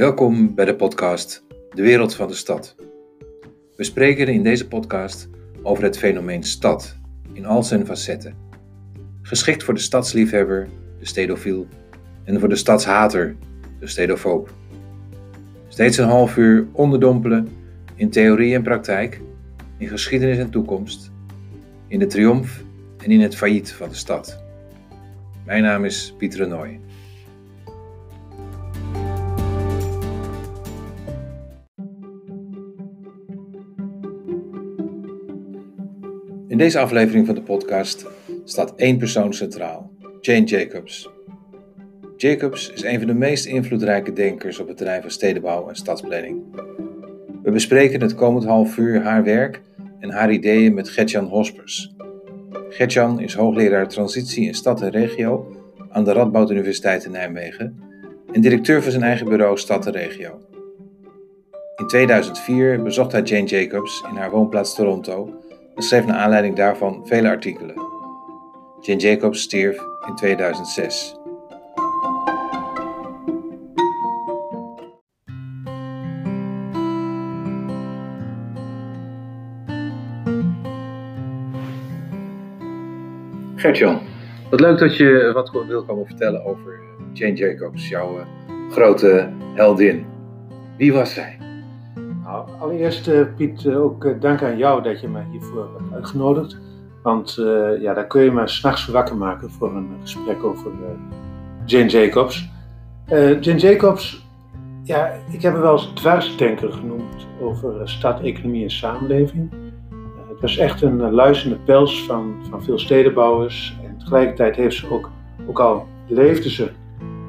Welkom bij de podcast De Wereld van de Stad. We spreken in deze podcast over het fenomeen stad in al zijn facetten. Geschikt voor de stadsliefhebber, de stedofiel, en voor de stadshater, de stedofoob. Steeds een half uur onderdompelen in theorie en praktijk, in geschiedenis en toekomst, in de triomf en in het failliet van de stad. Mijn naam is Pieter Nooy. Deze aflevering van de podcast staat één persoon centraal: Jane Jacobs. Jacobs is een van de meest invloedrijke denkers op het terrein van stedenbouw en stadsplanning. We bespreken het komend half uur haar werk en haar ideeën met Gertjan Hospers. Gertjan is hoogleraar transitie in stad en regio aan de Radboud Universiteit in Nijmegen en directeur van zijn eigen bureau Stad en Regio. In 2004 bezocht hij Jane Jacobs in haar woonplaats Toronto en schreef naar aanleiding daarvan vele artikelen. Jane Jacobs stierf in 2006. Gertjan, wat leuk dat je wat wil komen vertellen over Jane Jacobs, jouw eh, grote heldin. Wie was zij? Nou, allereerst uh, Piet, uh, ook dank aan jou dat je mij hiervoor hebt uitgenodigd. Want ja, daar kun je me s'nachts wakker maken voor een gesprek over Jane Jacobs. Jane Jacobs, ja, ik heb hem wel eens dwarsdenker genoemd over stad, economie en samenleving. Het was echt een luisterende pels van, van veel stedenbouwers. En tegelijkertijd heeft ze ook, ook al leefde ze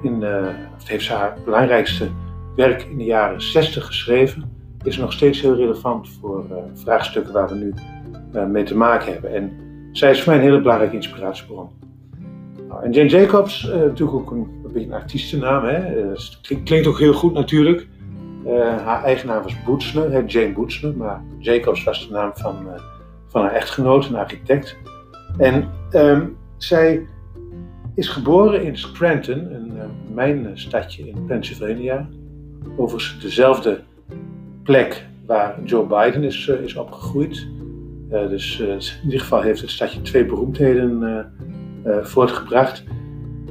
in, uh, heeft ze haar belangrijkste werk in de jaren 60 geschreven, is nog steeds heel relevant voor uh, vraagstukken waar we nu uh, mee te maken hebben. En zij is voor mij een hele belangrijke inspiratiebron. Nou, en Jane Jacobs, natuurlijk ook een, beetje een artiestennaam, hè? Klinkt, ook heel goed natuurlijk. haar eigen naam was Boetsner, Jane Boetsner, maar Jacobs was de naam van, van haar echtgenoot, een architect. En um, zij is geboren in Scranton, een uh, mijnstadje in Pennsylvania. Overigens dezelfde plek waar Joe Biden is, uh, is opgegroeid. Uh, dus in ieder geval heeft het stadje twee beroemdheden voortgebracht.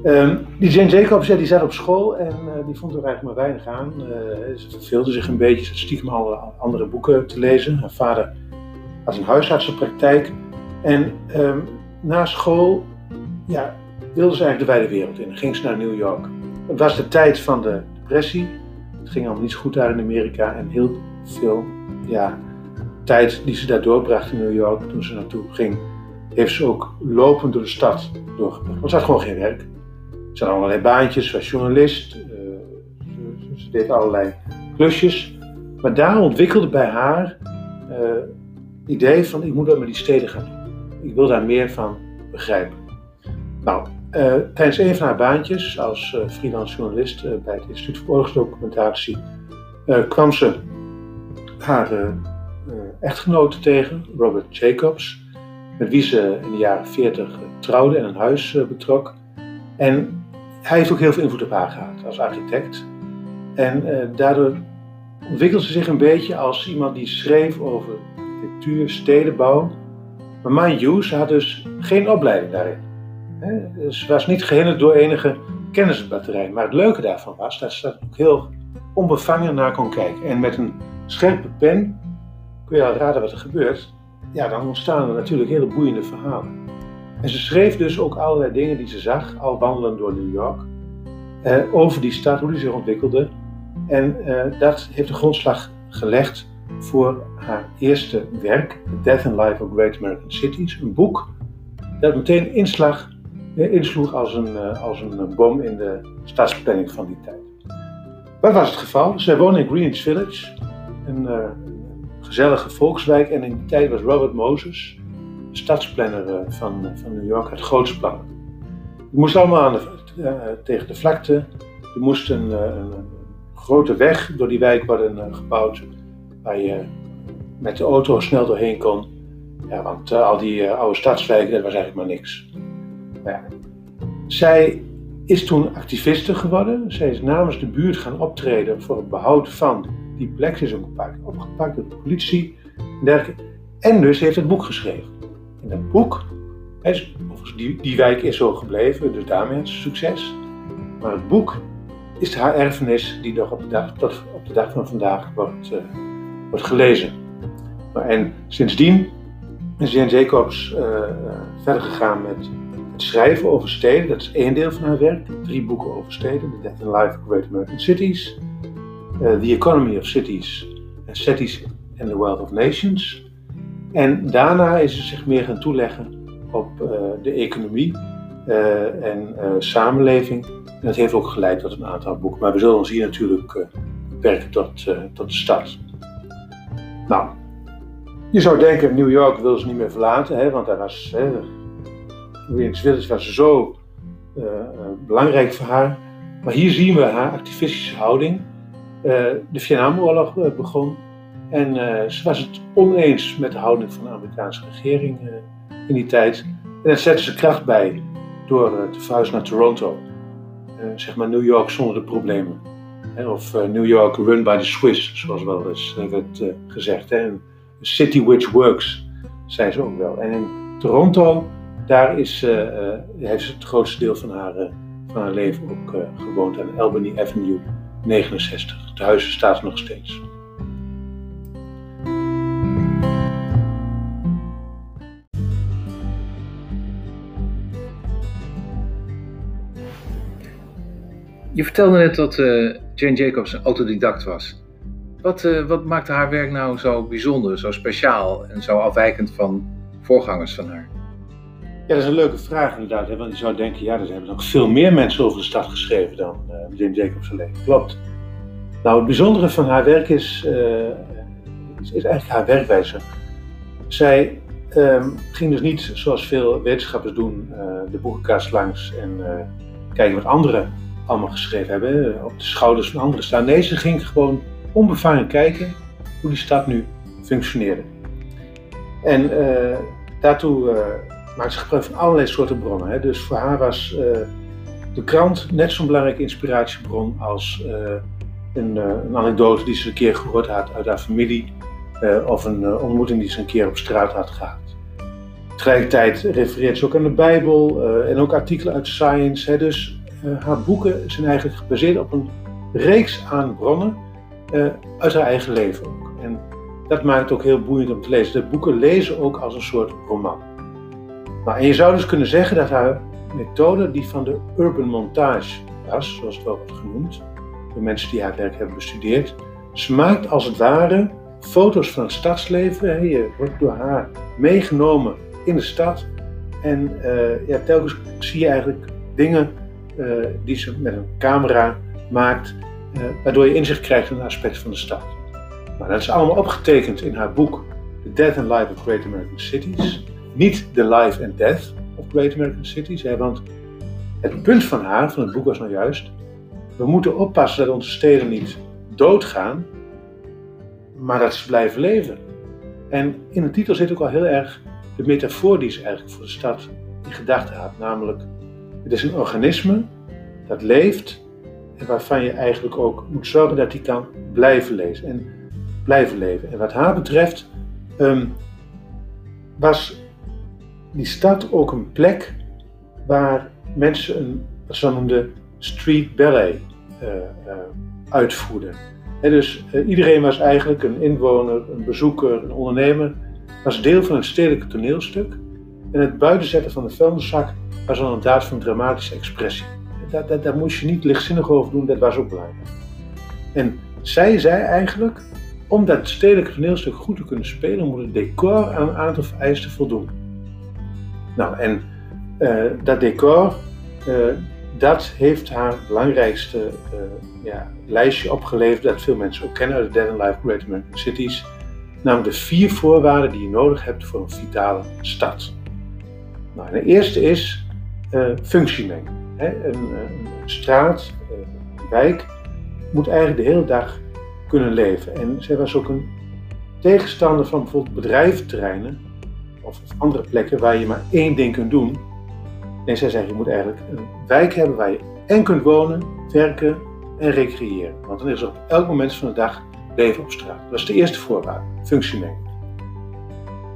Um, die Jane Jacobs ja, die zat op school en die vond er eigenlijk maar weinig aan. ze verveelde zich een beetje, ze stiekem alle andere boeken te lezen. Haar vader had een huisartsenpraktijk. En um, na school ja, wilde ze eigenlijk de wijde wereld in. ging ze naar New York. Het was de tijd van de depressie. Het ging allemaal niet zo goed daar in Amerika. En heel veel ja, tijd die ze daar doorbracht in New York, toen ze naartoe ging, heeft ze ook lopend door de stad doorgebracht. Want ze had gewoon geen werk. Ze had allerlei baantjes, ze was journalist. Uh, ze, deed allerlei klusjes. Maar daar ontwikkelde bij haar het idee van ik moet dat met die steden gaan doen. Ik wil daar meer van begrijpen. Nou, uh, tijdens een van haar baantjes als uh, freelance journalist uh, bij het Instituut voor Oorlogsdocumentatie kwam ze haar echtgenote tegen, Robert Jacobs, met wie ze in de jaren 40 trouwde en een huis betrok. En hij heeft ook heel veel invloed op haar gehad als architect. En daardoor ontwikkelde ze zich een beetje als iemand die schreef over architectuur, stedenbouw. Maar mind you, had dus geen opleiding daarin. Ze was niet gehinderd door enige kennisbatterij. Maar het leuke daarvan was dat ze ook heel onbevangen naar kon kijken. En met een scherpe pen, kun je al raden wat er gebeurt, ja, dan ontstaan er natuurlijk hele boeiende verhalen. En ze schreef dus ook allerlei dingen die ze zag, al wandelend door New York, eh, over die stad, hoe die zich ontwikkelde. En eh, dat heeft de grondslag gelegd voor haar eerste werk, The Death and Life of Great American Cities, een boek dat meteen inslag insloeg als een, eh, als een bom in de stadsplanning van die tijd. Wat was het geval? Zij wonen in Greenwich Village, een, gezellige volkswijk. En in die tijd was Robert Moses, de stadsplanner van, van New York, het grootste plannen. Die moest allemaal tegen de vlakte. Er moest een, een, grote weg door die wijk worden gebouwd, waar je met de auto snel doorheen kon. Ja, want al die oude stadswijken, dat was eigenlijk maar niks. Zij is toen activiste geworden. Zij is namens de buurt gaan optreden voor het behoud van die plek. Ze is ook een paar keer opgepakt door de politie en dergelijke. En dus heeft het boek geschreven. En dat boek, die, die wijk is zo gebleven, dus daarmee ze succes. Maar het boek is haar erfenis die nog op de dag, tot op de dag van vandaag wordt, uh, wordt gelezen. En sindsdien is Jane Jacobs uh, verder gegaan met het schrijven over steden. Dat is één deel van haar werk. Drie boeken over steden. The Death and Life of Great American Cities. Uh, the Economy of Cities. And Cities and the Wealth of Nations. En daarna is ze zich meer gaan toeleggen op de economie en samenleving. En dat heeft ook geleid tot een aantal boeken. Maar we zullen ons hier natuurlijk beperken tot, tot de stad. Nou, je zou denken, New York wil ze niet meer verlaten, hè, want daar was, hè, Greenwich Village was zo uh, belangrijk voor haar. Maar hier zien we haar activistische houding. Uh, de Vietnamoorlog begon en ze was het oneens met de houding van de Amerikaanse regering in die tijd. En dat zette ze kracht bij door te verhuizen naar Toronto. zeg maar New York zonder de problemen. Of New York run by the Swiss, zoals wel eens werd gezegd. Hè city which works, zei ze ook wel. En in Toronto, daar is, uh, uh, heeft ze het grootste deel van haar, uh, van haar leven ook gewoond aan Albany Avenue 69. Het huis staat nog steeds. Je vertelde net dat Jane Jacobs een autodidact was. Wat, uh, wat maakte haar werk nou zo bijzonder, zo speciaal en zo afwijkend van voorgangers van haar? Ja, dat is een leuke vraag inderdaad. Hè? Want je zou denken, ja, er hebben nog veel meer mensen over de stad geschreven dan uh, Jacobs alleen. Klopt. Nou, het bijzondere van haar werk is, uh, is, is, eigenlijk haar werkwijze. Zij um, ging dus niet zoals veel wetenschappers doen, de boekenkast langs en kijken wat anderen allemaal geschreven hebben, op de schouders van anderen staan. Nee, ze ging gewoon onbevangen kijken hoe die stad nu functioneerde. En daartoe uh, maakte ze gebruik van allerlei soorten bronnen. Hè. Dus voor haar was uh, de krant net zo'n belangrijke inspiratiebron als een, een, anekdote die ze een keer gehoord had uit haar familie of een ontmoeting die ze een keer op straat had gehad. Tegelijkertijd refereert ze ook aan de Bijbel en ook artikelen uit Science. Dus haar boeken zijn eigenlijk gebaseerd op een reeks aan bronnen uh, uit haar eigen leven ook. En dat maakt het ook heel boeiend om te lezen. De boeken lezen ook als een soort roman. Nou, en je zou dus kunnen zeggen dat haar methode die van de urban montage was, zoals het wel wordt genoemd, door mensen die haar werk hebben bestudeerd. Ze maakt als het ware foto's van het stadsleven. Je wordt door haar meegenomen in de stad. En uh, ja, telkens zie je eigenlijk dingen uh, die ze met een camera maakt uh, waardoor je inzicht krijgt in een aspect van de stad. Maar dat is allemaal opgetekend in haar boek The Death and Life of Great American Cities. Niet The Life and Death of Great American Cities, want het punt van haar, van het boek was nou juist, we moeten oppassen dat onze steden niet doodgaan, maar dat ze blijven leven. En in de titel zit ook al heel erg de metafoor die ze eigenlijk voor de stad in gedachten had, namelijk het is een organisme dat leeft en waarvan je eigenlijk ook moet zorgen dat die kan blijven lezen en blijven leven. En wat haar betreft um, was die stad ook een plek waar mensen een, wat ze noemden, street ballet uh, uh, uitvoerden. En dus uh, iedereen was eigenlijk een inwoner, een bezoeker, een ondernemer, was deel van een stedelijk toneelstuk. En het buitenzetten van de vuilniszak was dan een daad van dramatische expressie daar, daar, moest je niet lichtzinnig over doen, dat was ook belangrijk. En zij zei eigenlijk, om dat stedelijke toneelstuk goed te kunnen spelen, moet het decor aan een aantal vereisten voldoen. Nou, en uh, dat decor, uh, dat heeft haar belangrijkste uh, ja, lijstje opgeleverd, dat veel mensen ook kennen uit de Dead and Life Great American Cities. Namelijk de vier voorwaarden die je nodig hebt voor een vitale stad. Nou, de eerste is functiemenging. Een, een straat, een wijk, moet eigenlijk de hele dag kunnen leven. En zij was ook een tegenstander van bijvoorbeeld bedrijventerreinen of andere plekken waar je maar één ding kunt doen. En zij zei, je moet eigenlijk een wijk hebben waar je en kunt wonen, werken en recreëren. Want dan is er op elk moment van de dag leven op straat. Dat is de eerste voorwaarde, functiemenging.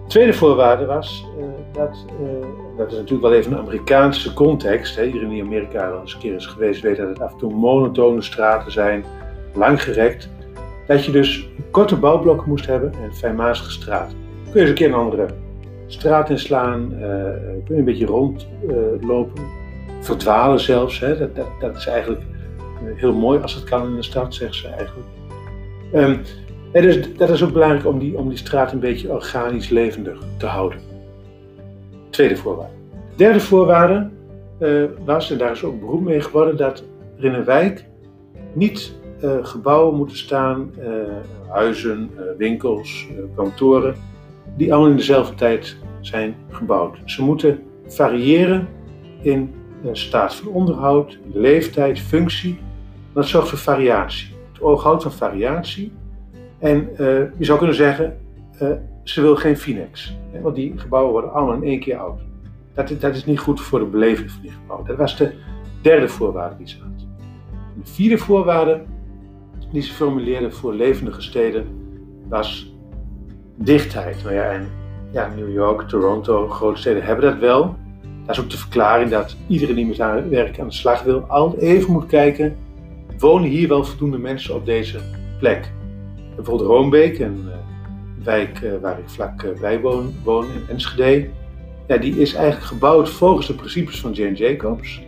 De tweede voorwaarde was uh, dat, uh, dat is natuurlijk wel even een Amerikaanse context. Hè. Iedereen die in Amerika wel eens een keer is geweest weet dat het af en toe monotone straten zijn, langgerekt. Dat je dus korte bouwblokken moest hebben en fijnmazige straten. Kun je eens een keer een andere straat inslaan, je een beetje rondlopen, verdwalen zelfs. Hè. Dat, dat, dat is eigenlijk heel mooi als het kan in de stad, zeggen ze eigenlijk. Um, dus dat is ook belangrijk om die, om die straat een beetje organisch levendig te houden. Tweede voorwaarde. Derde voorwaarde was, en daar is ook beroep mee geworden, dat er in een wijk niet gebouwen moeten staan, huizen, winkels, kantoren, die allemaal in dezelfde tijd zijn gebouwd. Ze moeten variëren in staat van onderhoud, leeftijd, functie. Dat zorgt voor variatie. Het oog houdt van variatie. En uh, je zou kunnen zeggen, uh, ze wil geen Finex. Hè, want die gebouwen worden allemaal in één keer oud. Dat, dat is niet goed voor de beleving van die gebouwen. Dat was de derde voorwaarde die ze had. De vierde voorwaarde die ze formuleerde voor levendige steden was dichtheid. Ja, en ja, New York, Toronto, grote steden hebben dat wel. Dat is ook de verklaring dat iedereen die met haar werk aan de slag wil, altijd even moet kijken: wonen hier wel voldoende mensen op deze plek? Bijvoorbeeld Roombeek, een uh, wijk uh, waar ik vlak uh, bij woon, in Enschede. Die is eigenlijk gebouwd volgens de principes van Jane Jacobs.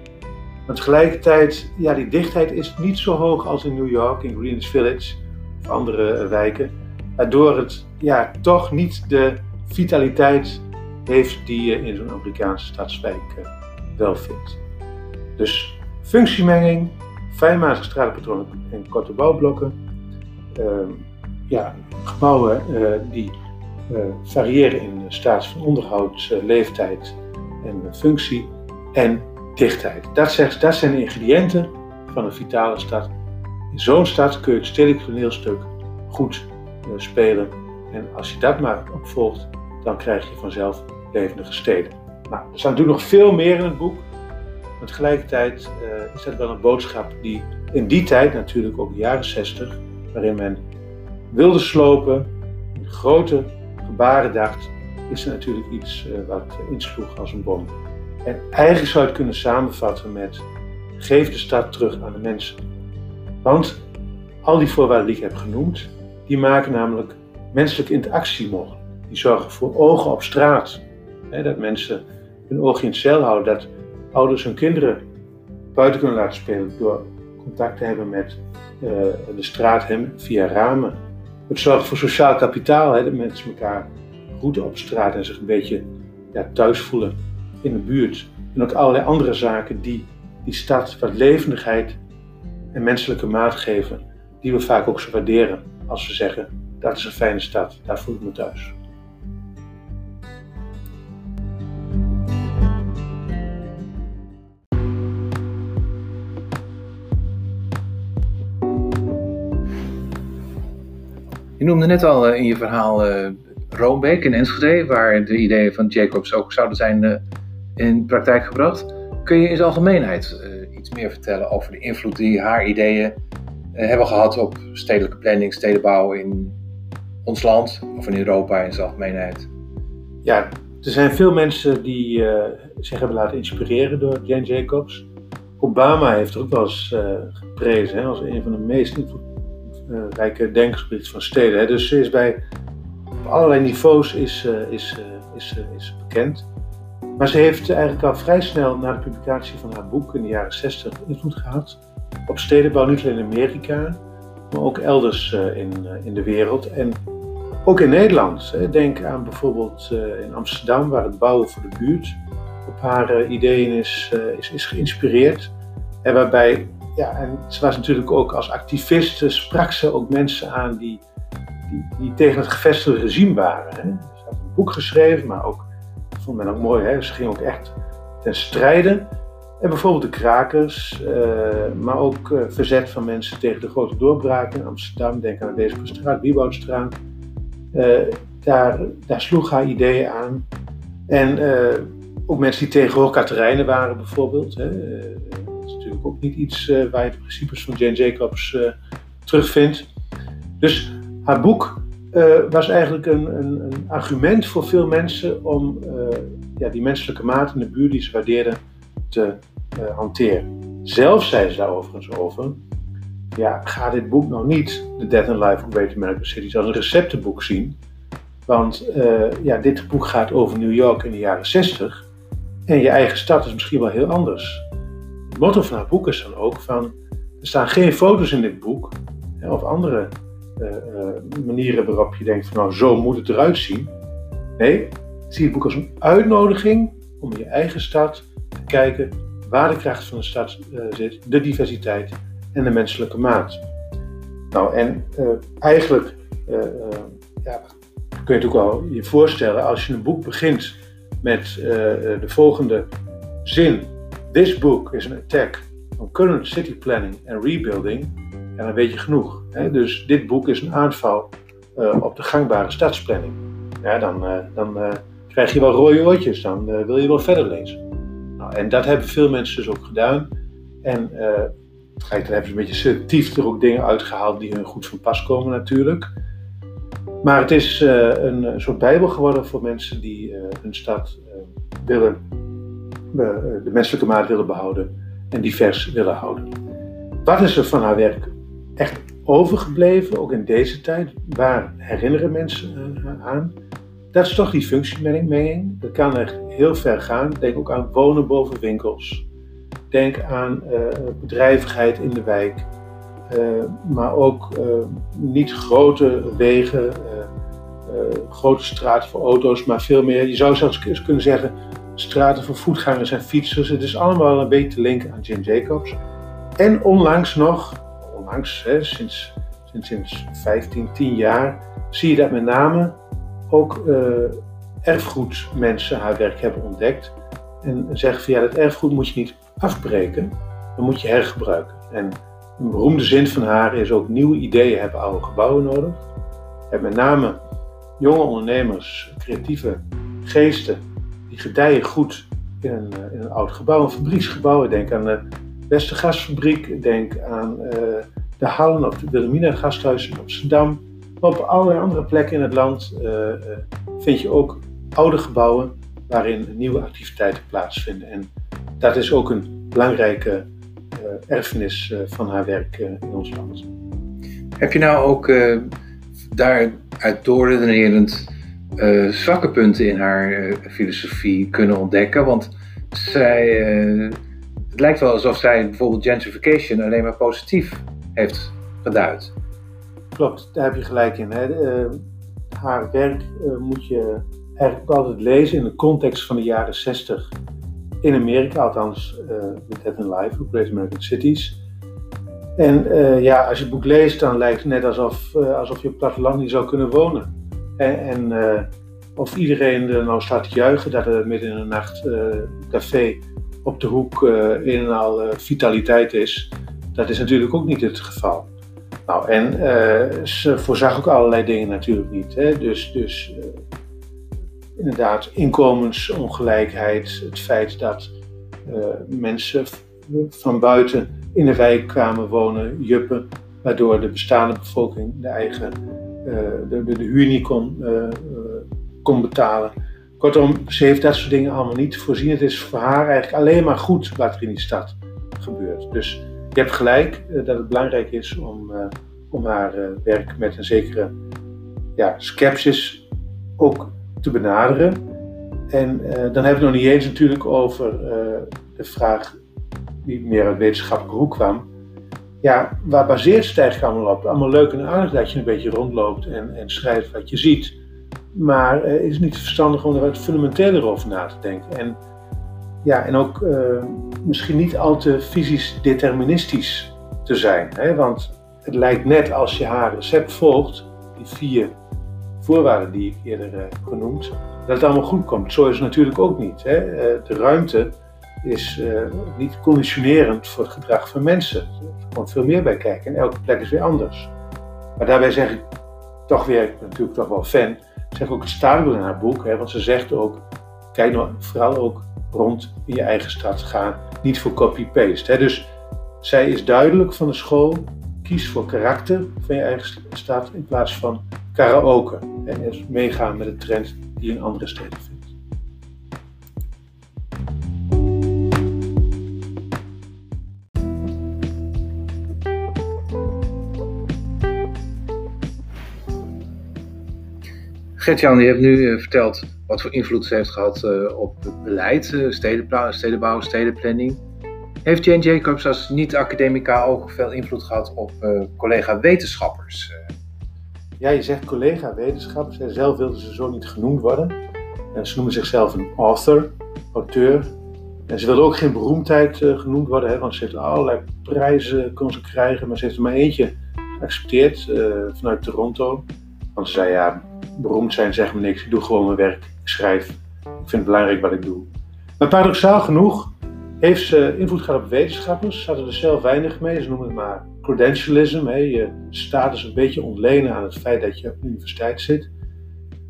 Maar tegelijkertijd, ja, die dichtheid is niet zo hoog als in New York, in Greenwich Village of andere wijken. Waardoor het ja, toch niet de vitaliteit heeft die je in zo'n Amerikaanse stadswijk wel vindt. Dus functiemenging, fijnmazige stratenpatronen en korte bouwblokken. Ehm, ja, gebouwen uh, die uh, variëren in staat van onderhoud, leeftijd en functie en dichtheid. Dat, zegt, dat zijn de ingrediënten van een vitale stad. In zo'n stad kun je het stedelijk toneelstuk goed spelen. En als je dat maar opvolgt, dan krijg je vanzelf levendige steden. Nou, er staat natuurlijk nog veel meer in het boek. Maar tegelijkertijd is dat wel een boodschap die in die tijd, natuurlijk ook de jaren 60, waarin men wilde slopen, grote gebaren dacht, is er natuurlijk iets uh, wat insloeg als een bom. En eigenlijk zou je het kunnen samenvatten met geef de stad terug aan de mensen. Want al die voorwaarden die ik heb genoemd, die maken namelijk menselijke interactie mogelijk. Die zorgen voor ogen op straat. Hè, dat mensen hun oog in het cel houden, dat ouders hun kinderen buiten kunnen laten spelen door contact te hebben met uh, de straat hem via ramen het zorgt voor sociaal kapitaal, hè, dat mensen elkaar groeten op straat en zich een beetje ja, thuis voelen in de buurt. En ook allerlei andere zaken die die stad wat levendigheid en menselijke maat geven, die we vaak ook zo waarderen als we zeggen, dat is een fijne stad, daar voel ik me thuis. Je noemde net al eh, in je verhaal uh, Roombeek in Enschede, waar de ideeën van Jacobs ook zouden zijn uh, in praktijk gebracht. Kun je in zijn algemeenheid iets meer vertellen over de invloed die haar ideeën hebben gehad op stedelijke planning, stedenbouw in ons land of in Europa in zijn algemeenheid? Ja, er zijn veel mensen die zich hebben laten inspireren door Jane Jacobs. Obama heeft er ook wel eens geprezen hè, als een van de meest rijke denkgebied van steden. Hè. Dus ze is bij op allerlei niveaus is, is, is, is bekend. Maar ze heeft eigenlijk al vrij snel na de publicatie van haar boek in de jaren 60 invloed gehad op stedenbouw, niet alleen in Amerika, maar ook elders in, in de wereld. En ook in Nederland. Hè. Denk aan bijvoorbeeld in Amsterdam, waar het bouwen voor de buurt op haar ideeën is, is, is geïnspireerd. En waarbij ja, en ze was natuurlijk ook als activist, sprak ze ook mensen aan die, die, die tegen het gevestigde regime waren. Ze had een boek geschreven, maar ook, vond men ook mooi, hè. ze ging ook echt ten strijde. En bijvoorbeeld de krakers, uh, maar ook uh, verzet van mensen tegen de grote doorbraken in Amsterdam. Denk aan deze straat, Wieboudstraat. Uh, daar, daar sloeg haar ideeën aan. En ook mensen die tegen Hoogkaterijnen waren bijvoorbeeld. Hè is natuurlijk ook niet iets waar je de principes van Jane Jacobs terugvindt. Dus haar boek was eigenlijk een, een, een, argument voor veel mensen om ja, die menselijke maat in de buurt die ze waardeerden te hanteren. Zelf zei ze daar overigens over. Ja, ga dit boek nog niet, The Death and Life of Great American Cities, als een receptenboek zien. Want ja, dit boek gaat over New York in de jaren 60. En je eigen stad is misschien wel heel anders. Het motto van haar boek is dan ook van... Er staan geen foto's in dit boek. Of andere manieren waarop je denkt van nou, zo moet het eruit zien. Nee, zie het boek als een uitnodiging om je eigen stad te kijken waar de kracht van de stad uh, zit, de diversiteit en de menselijke maat. Nou, en eigenlijk ja, kun je het ook wel je voorstellen als je een boek begint met de volgende zin: This book is an attack on current city planning and rebuilding. En dan weet je genoeg. Dus dit boek is een aanval op de gangbare stadsplanning. Dan, dan krijg je wel rode oortjes, dan wil je wel verder lezen. Nou, en dat hebben veel mensen dus ook gedaan. En uh, dan hebben ze een beetje selectief er ook dingen uitgehaald die hun goed van pas komen natuurlijk. Maar het is een soort bijbel geworden voor mensen die hun stad willen, de menselijke maat willen behouden en divers willen houden. Wat is er van haar werk echt overgebleven, ook in deze tijd? Waar herinneren mensen aan? Dat is toch die functiemenging. Dat kan echt heel ver gaan. Denk ook aan wonen boven winkels. Denk aan uh, bedrijvigheid in de wijk. Uh, maar ook niet grote wegen, grote straten voor auto's, maar veel meer. Je zou zelfs kunnen zeggen straten voor voetgangers en fietsers. Het is allemaal een beetje te linken aan Jim Jacobs. En onlangs nog, onlangs, hè, sinds, sinds, sinds 15, 10 jaar, zie je dat met name ook uh, erfgoedmensen haar werk hebben ontdekt. En zeggen van ja, dat erfgoed moet je niet afbreken, dan moet je hergebruiken. En een beroemde zin van haar is ook nieuwe ideeën hebben oude gebouwen nodig. En met name jonge ondernemers, creatieve geesten, die gedijen goed in een, eh, in een oud gebouw, een fabrieksgebouw. Denk aan de Westergasfabriek, denk aan uh, de Hallen of de Wilhelmina Gasthuis in Amsterdam. Maar op allerlei andere plekken in het land uh, vind je ook oude gebouwen waarin nieuwe activiteiten plaatsvinden. En dat is ook een belangrijke uh, erfenis van haar werk in ons land. Heb je nou ook daaruit doorredenerend zwakke punten in haar filosofie kunnen ontdekken? Want zij, het lijkt wel alsof zij bijvoorbeeld gentrification alleen maar positief heeft geduid. Klopt, daar heb je gelijk in. Hè. Uh, haar werk uh, moet je eigenlijk altijd lezen in de context van de jaren 60 in Amerika, althans uh, with Dead and Life, Great American Cities. En ja, als je het boek leest, dan lijkt het net alsof, alsof je op het platteland niet zou kunnen wonen. En, en of iedereen er nou staat te juichen dat er midden in de nacht café op de hoek in en al vitaliteit is, dat is natuurlijk ook niet het geval. Nou, en uh, ze voorzag ook allerlei dingen natuurlijk niet. Hè? Dus, dus uh, inderdaad, inkomensongelijkheid, het feit dat uh, mensen van buiten in de wijk kwamen wonen, juppen, waardoor de bestaande bevolking de eigen de, de, de, huur niet kon, kon betalen. Kortom, ze heeft dat soort dingen allemaal niet voorzien. Het is voor haar eigenlijk alleen maar goed wat er in die stad gebeurt. Dus je hebt gelijk uh, dat het belangrijk is om, uh, om haar uh, werk met een zekere ja, sceptisch ook te benaderen. En dan hebben we het nog niet eens natuurlijk over de vraag die meer uit wetenschappelijke hoek kwam. Ja, waar baseert het eigenlijk allemaal op? Allemaal leuk en aardig dat je een beetje rondloopt en, en schrijft wat je ziet. Maar is het niet verstandig om er wat fundamenteler over na te denken? En ja, en ook uh, misschien niet al te fysisch deterministisch te zijn. Hè? Want het lijkt net als je haar recept volgt, die vier voorwaarden die ik eerder uh, genoemd, dat het allemaal goed komt. Zo is het natuurlijk ook niet. Hè? Uh, de ruimte is niet conditionerend voor het gedrag van mensen. Er komt veel meer bij kijken en elke plek is weer anders. Maar daarbij zeg ik toch weer, ik ben natuurlijk toch wel fan, zeg ook het staat in haar boek, hè, want ze zegt ook, kijk nou vooral ook rond in je eigen stad gaan. niet voor copy-paste. Dus zij is duidelijk van de school, kies voor karakter van je eigen stad in plaats van karaoke. En dus meegaan met de trend die in andere steden vindt. Gert-Jan, je hebt nu eh, verteld wat voor invloed ze heeft gehad uh, op het beleid, uh, stedenbouw, stedenplanning. Heeft Jane Jacobs als niet-academica ook veel invloed gehad op collega-wetenschappers? Ja, je zegt collega-wetenschappers. Zelf wilden ze zo niet genoemd worden. ze noemen zichzelf een author, auteur. En ze wilde ook geen beroemdheid genoemd worden, hè, want ze heeft allerlei prijzen kon ze krijgen, maar ze heeft er maar eentje geaccepteerd vanuit Toronto. Want ze zei ja, beroemd zijn zegt me niks. Ik doe gewoon mijn werk. Ik schrijf. Ik vind het belangrijk wat ik doe. Maar paradoxaal genoeg heeft ze invloed gehad op wetenschappers. Ze hadden er zelf weinig mee. Ze noemen het maar credentialism. Hè. Je status een beetje ontlenen aan het feit dat je op de universiteit zit.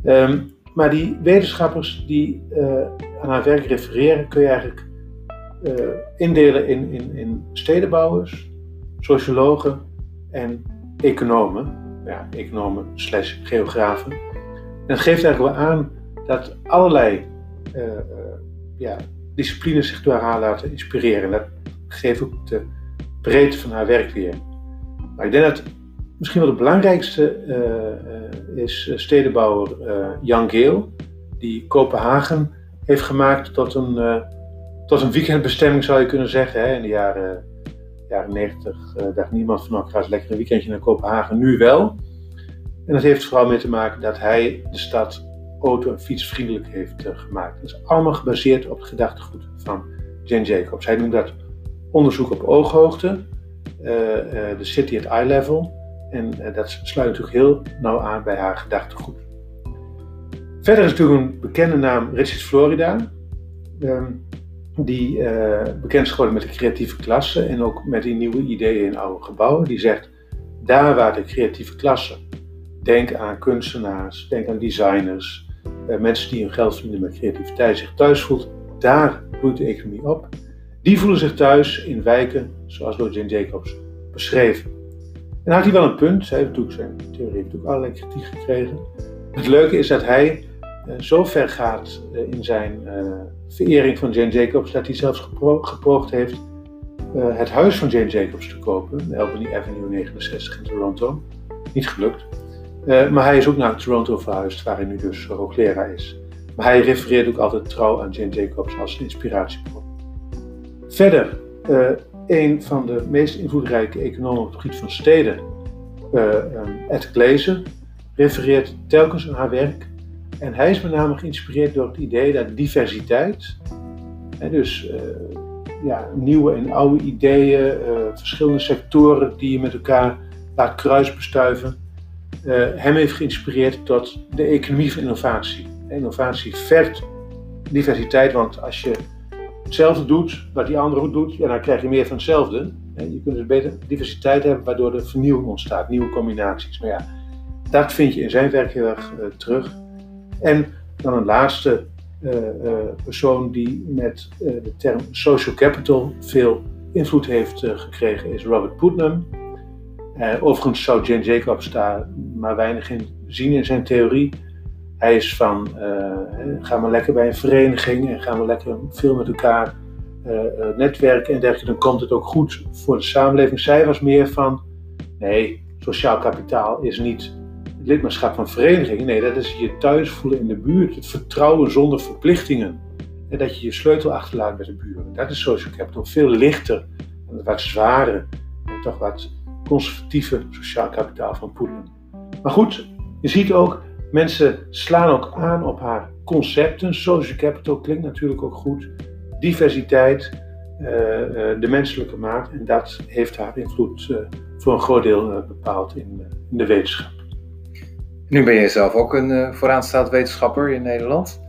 Ehm, maar die wetenschappers die uh, aan haar werk refereren, kun je eigenlijk uh, indelen in, in, in stedenbouwers, sociologen en economen. Ja, economen slash geografen. En dat geeft eigenlijk wel aan dat allerlei uh, uh, ja, disciplines zich door haar laten inspireren. Dat geeft ook de breedte van haar werk weer. Maar ik denk dat misschien wel de belangrijkste uh, is stedenbouwer Jan Geel, die Kopenhagen heeft gemaakt tot een, tot een weekendbestemming, zou je kunnen zeggen. Hè. In de jaren, jaren 90 dacht niemand van, nou, ga eens lekker een weekendje naar Kopenhagen. Nu wel. En dat heeft vooral mee te maken dat hij de stad auto- en fietsvriendelijk heeft uh, gemaakt. Dat is allemaal gebaseerd op het gedachtegoed van Jane Jacobs. Hij noemt dat onderzoek op ooghoogte, uh, uh, de city at eye level. En dat sluit natuurlijk heel nauw aan bij haar gedachtegoed. Verder is natuurlijk een bekende naam Richard Florida. Ehm, die bekend is geworden met de creatieve klasse en ook met die nieuwe ideeën in oude gebouwen. Die zegt, daar waar de creatieve klasse Denk aan kunstenaars, denk aan designers, eh, mensen die hun geld verdienen met creativiteit, zich thuis voelt. Daar bloeit de economie op. Die voelen zich thuis in wijken zoals door Jane Jacobs beschreven. En had hij wel een punt, hij heeft natuurlijk zijn theorie heeft natuurlijk allerlei kritiek gekregen. Het leuke is dat hij uh, zo ver gaat uh, in zijn verering van Jane Jacobs dat hij zelfs gepro heeft het huis van Jane Jacobs te kopen, Albany Avenue 69 in Toronto. Niet gelukt. Uh, maar hij is ook naar Toronto verhuisd, waar hij nu dus hoogleraar is. Maar hij refereert ook altijd trouw aan Jane Jacobs als inspiratiebron. Verder, uh, een van de meest invloedrijke economen op het gebied van steden, uh, um, Ed Glazer, refereert telkens aan haar werk. En hij is met name geïnspireerd door het idee dat diversiteit, en dus ja, nieuwe en oude ideeën, verschillende sectoren die je met elkaar laat kruisbestuiven, hem heeft geïnspireerd tot de economie van innovatie. Innovatie vergt diversiteit, want als je hetzelfde doet wat die andere doet, dan krijg je meer van hetzelfde. Je kunt dus beter diversiteit hebben, waardoor er vernieuwing ontstaat, nieuwe combinaties. Maar ja, dat vind je in zijn werk heel erg uh, terug. En dan een laatste uh, persoon die met de term social capital veel invloed heeft gekregen is Robert Putnam. Uh, overigens zou Jane Jacobs daar maar weinig in zien in zijn theorie. Hij is van, uh, ga maar lekker bij een vereniging en ga maar lekker veel met elkaar uh, netwerken en dergelijke, dan komt het ook goed voor de samenleving. Zij was meer van, nee, sociaal kapitaal is niet lidmaatschap van verenigingen. Nee, dat is je thuis voelen in de buurt, het vertrouwen zonder verplichtingen. En dat je je sleutel achterlaat bij de buren. Dat is social capital. Veel lichter, wat zwaarder en toch wat conservatieve sociaal kapitaal van Poetin. Maar goed, je ziet ook, mensen slaan ook aan op haar concepten. Social capital klinkt natuurlijk ook goed. Diversiteit, uh, uh, de menselijke maat. En dat heeft haar invloed uh, voor een groot deel bepaald in, in, de wetenschap. Nu ben je zelf ook een vooraanstaand wetenschapper in Nederland.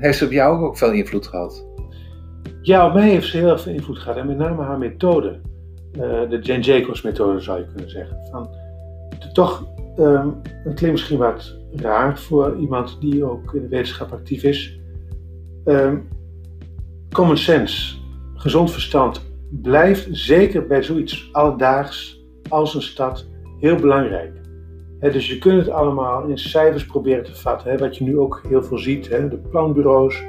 heeft ze op jou ook veel invloed gehad? Ja, op mij heeft ze heel veel invloed gehad. En met name haar methode. De Jane Jacobs methode zou je kunnen zeggen. Van, toch Um, het klinkt misschien wat raar voor iemand die ook in de wetenschap actief is. Um, common sense gezond verstand blijft zeker bij zoiets alledaags als een stad heel belangrijk. dus je kunt het allemaal in cijfers proberen te vatten. wat je nu ook heel veel ziet. de planbureaus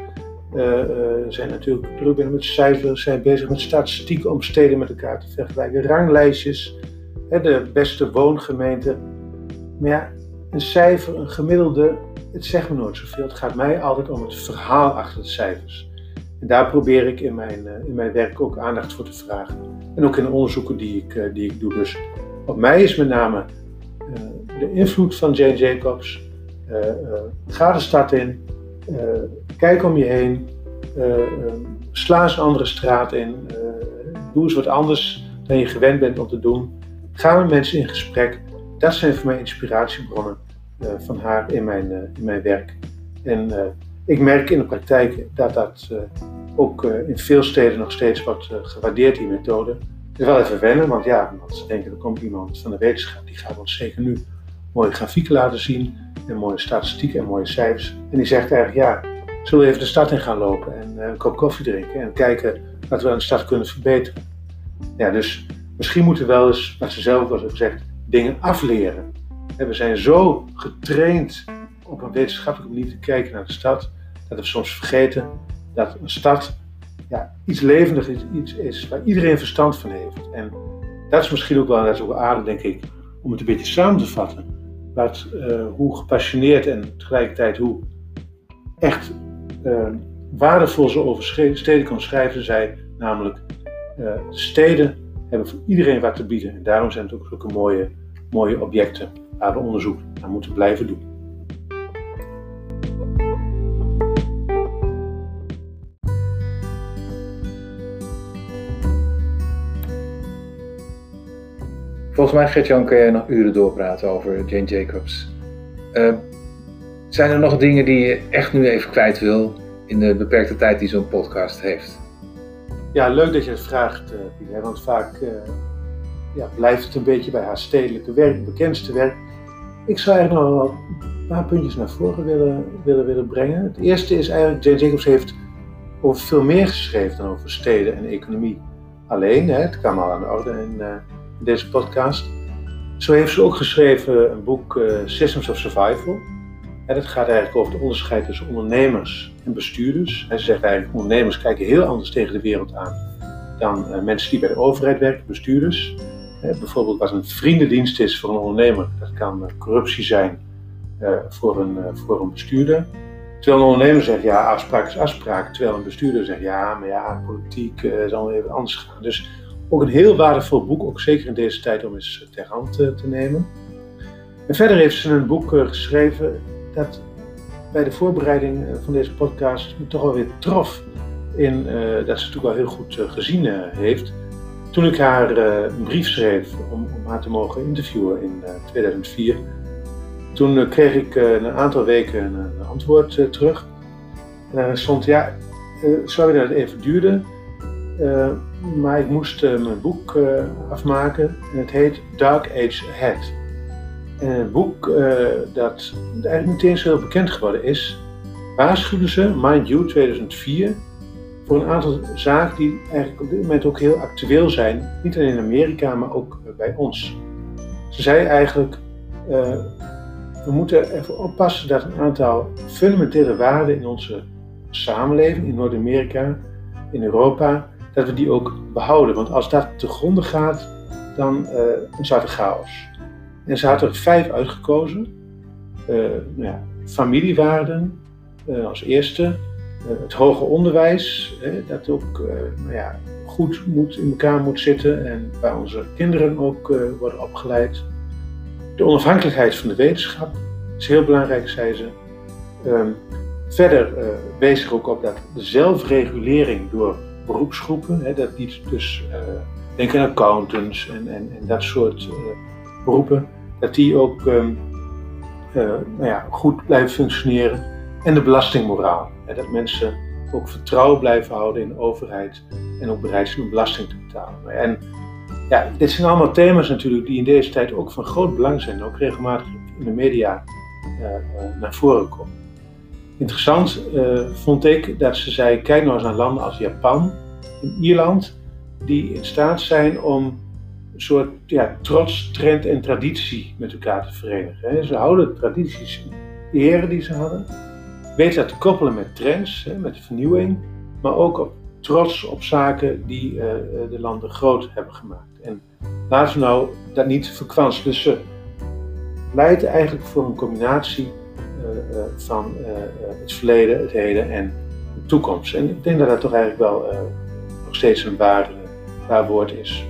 uh, zijn natuurlijk druk bezig met cijfers, zijn bezig met statistieken om steden met elkaar te vergelijken. Ranglijstjes, de beste woongemeente. Maar ja, een cijfer, een gemiddelde, het zegt me nooit zoveel. Het gaat mij altijd om het verhaal achter de cijfers. En daar probeer ik in mijn, uh, in mijn werk ook aandacht voor te vragen. En ook in de onderzoeken die ik, uh, die ik doe. Dus op mij is met name uh, de invloed van Jane Jacobs. ga de stad in, kijk om je heen, sla eens een andere straat in, doe eens wat anders dan je gewend bent om te doen. Ga met mensen in gesprek. Dat zijn voor mij inspiratiebronnen van haar in mijn, in mijn werk. En ik merk in de praktijk dat dat ook in veel steden nog steeds wordt gewaardeerd, die methode. Het is wel even wennen, want ja, want ze denken er komt iemand van de wetenschap, die gaat ons zeker nu mooie grafieken laten zien en mooie statistieken en mooie cijfers. En die zegt eigenlijk, ja, zullen we even de stad in gaan lopen en een kop koffie drinken en kijken wat we aan de stad kunnen verbeteren. Ja, dus misschien moeten we wel eens, wat ze zelf was gezegd, dingen afleren. En we zijn zo getraind op een wetenschappelijke manier te kijken naar de stad, dat we soms vergeten dat een stad ja, iets levendig is, iets is waar iedereen verstand van heeft. En dat is misschien ook wel net zo aardig, denk ik, om het een beetje samen te vatten. Wat, uh, hoe gepassioneerd en tegelijkertijd hoe echt uh, waardevol ze over steden kan schrijven zij. Namelijk, uh, steden hebben voor iedereen wat te bieden. En daarom zijn het ook zulke mooie, mooie objecten waar we onderzoek naar moeten blijven doen. Volgens mij, Gert-Jan, kan jij nog uren doorpraten over Jane Jacobs. Uh, zijn er nog dingen die je echt nu even kwijt wil in de beperkte tijd die zo'n podcast heeft? Ja, leuk dat je het vraagt, uh, Pieter. Want vaak uh, ja, blijft het een beetje bij haar stedelijke werk, bekendste werk. Ik zou eigenlijk nog wel een paar puntjes naar voren willen, willen, willen brengen. Het eerste is eigenlijk, Jane Jacobs heeft over veel meer geschreven dan over steden en economie. Alleen, hè, het kwam al aan de orde in deze podcast. Zo heeft ze ook geschreven een boek Systems of Survival. En dat gaat eigenlijk over het onderscheid tussen ondernemers en bestuurders. Ze zegt eigenlijk, ondernemers kijken heel anders tegen de wereld aan dan uh, mensen die bij de overheid werken, bestuurders. bijvoorbeeld wat een vriendendienst is voor een ondernemer, dat kan uh, corruptie zijn voor, een, voor een bestuurder. Terwijl een ondernemer zegt, ja, afspraak is afspraak. Terwijl een bestuurder zegt, ja, maar ja, politiek zal even anders gaan. Dus ook een heel waardevol boek, ook zeker in deze tijd om eens ter hand te, nemen. En verder heeft ze een boek geschreven dat bij de voorbereiding eh, van deze podcast me toch wel weer trof. In, uh, dat ze natuurlijk wel heel goed gezien heeft. Toen ik haar een brief schreef om, om, haar te mogen interviewen in 2004, toen kreeg ik een aantal weken een, antwoord terug. En daar stond, ja, sorry dat het even duurde, maar ik moest mijn boek afmaken en het heet Dark Age Ahead. En het boek uh, dat eigenlijk niet eens heel bekend geworden is, waarschuwden ze, mind you, 2004, voor een aantal zaken die eigenlijk op dit moment ook heel actueel zijn. Niet alleen in Amerika, maar ook bij ons. Ze zei eigenlijk, we moeten ervoor oppassen dat een aantal fundamentele waarden in onze samenleving, in Noord-Amerika, in Europa, dat we die ook behouden. Want als dat te gronden gaat, dan uh, ontstaat er chaos. En ze had er vijf uitgekozen. Uh, nou ja, familiewaarden uh, als eerste. het hoger onderwijs, dat ook nou ja, goed moet, in elkaar moet zitten en waar onze kinderen ook worden opgeleid. De onafhankelijkheid van de wetenschap is heel belangrijk, zei ze. Ehm, verder wees ook op dat de zelfregulering door beroepsgroepen. Hè, dat niet dus, uh, denk aan accountants en, en, en dat soort beroepen, dat die ook um, uh, nou ja, goed blijven functioneren. En de belastingmoraal. Hè, dat mensen ook vertrouwen blijven houden in de overheid en ook bereid zijn om belasting te betalen. En ja, dit zijn allemaal thema's natuurlijk die in deze tijd ook van groot belang zijn en ook regelmatig in de media naar voren komen. Interessant vond ik dat ze zei: kijk nou eens naar landen als Japan, in Ierland die in staat zijn om een soort ja, trots, trend en traditie met elkaar te verenigen. Ze houden de tradities ere die ze hadden, weten dat te koppelen met trends, met vernieuwing, maar ook trots op zaken die uh, de landen groot hebben gemaakt. En laten we nou dat niet verkwansen. Dus ze pleiten eigenlijk voor een combinatie uh, van het verleden, het heden en de toekomst. En ik denk dat dat toch eigenlijk wel nog steeds een waar, waar woord is.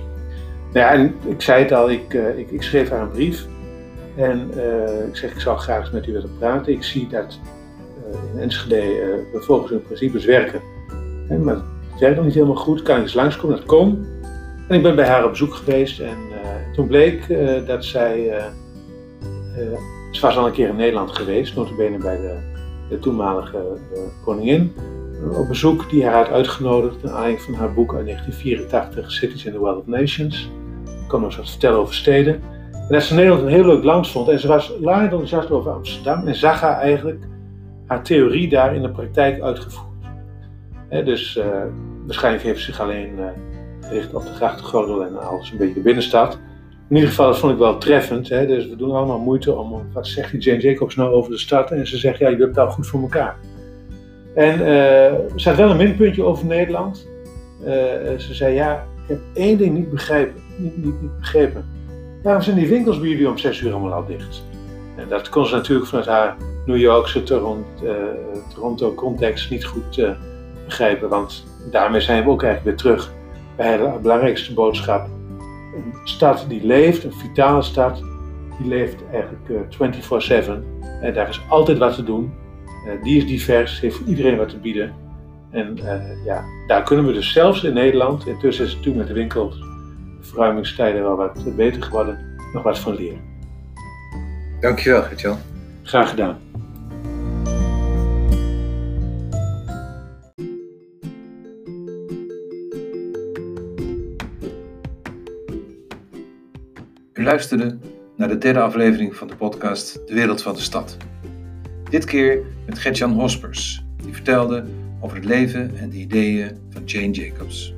Nou ja, en ik zei het al, ik, ik, ik schreef haar een brief. En ik zeg, ik zou graag eens met u willen praten. Ik zie dat in Enschede we volgens hun principes werken. maar het werkt nog niet helemaal goed, kan ik eens langskomen? Dat kon. En ik ben bij haar op bezoek geweest en toen bleek dat zij, ze was al een keer in Nederland geweest, notabene bij de, de toenmalige koningin, op bezoek die haar had uitgenodigd naar aanleiding van haar boek uit 1984, Cities in the World of Nations. Nog eens wat vertellen over steden. En dat ze Nederland een heel leuk land vond en ze was laag enthousiast over Amsterdam en zag haar eigenlijk haar theorie daar in de praktijk uitgevoerd dus uh, waarschijnlijk heeft zich alleen uh, gericht op de grachtengordel en alles een beetje de binnenstad. In ieder geval, dat vond ik wel treffend. Dus we doen allemaal moeite om, wat zegt die Jane Jacobs nou over de stad? En ze zegt, ja, je hebt al goed voor elkaar. En uh, ze had wel een minpuntje over Nederland. ze zei, ja, ik heb één ding niet begrepen. Niet, niet, begrepen. Waarom zijn die winkels bij jullie om zes uur allemaal al dicht? En dat kon ze natuurlijk vanuit haar New Yorkse Toronto, Toronto context niet goed begrijpen. Want daarmee zijn we ook eigenlijk weer terug bij de belangrijkste boodschap. Een stad die leeft, een vitale stad, die leeft eigenlijk 24-7. Uh, en daar is altijd wat te doen. Die is divers, heeft voor iedereen wat te bieden. En ja, daar kunnen we dus zelfs in Nederland, intussen is het toen met de winkels, verruimingstijden wel wat beter geworden, nog wat van leren. Dankjewel, Gertjan. Graag gedaan. U luisterde naar de derde aflevering van de podcast De Wereld van de Stad. Dit keer met Gertjan Hospers, die vertelde over het leven en de ideeën van Jane Jacobs.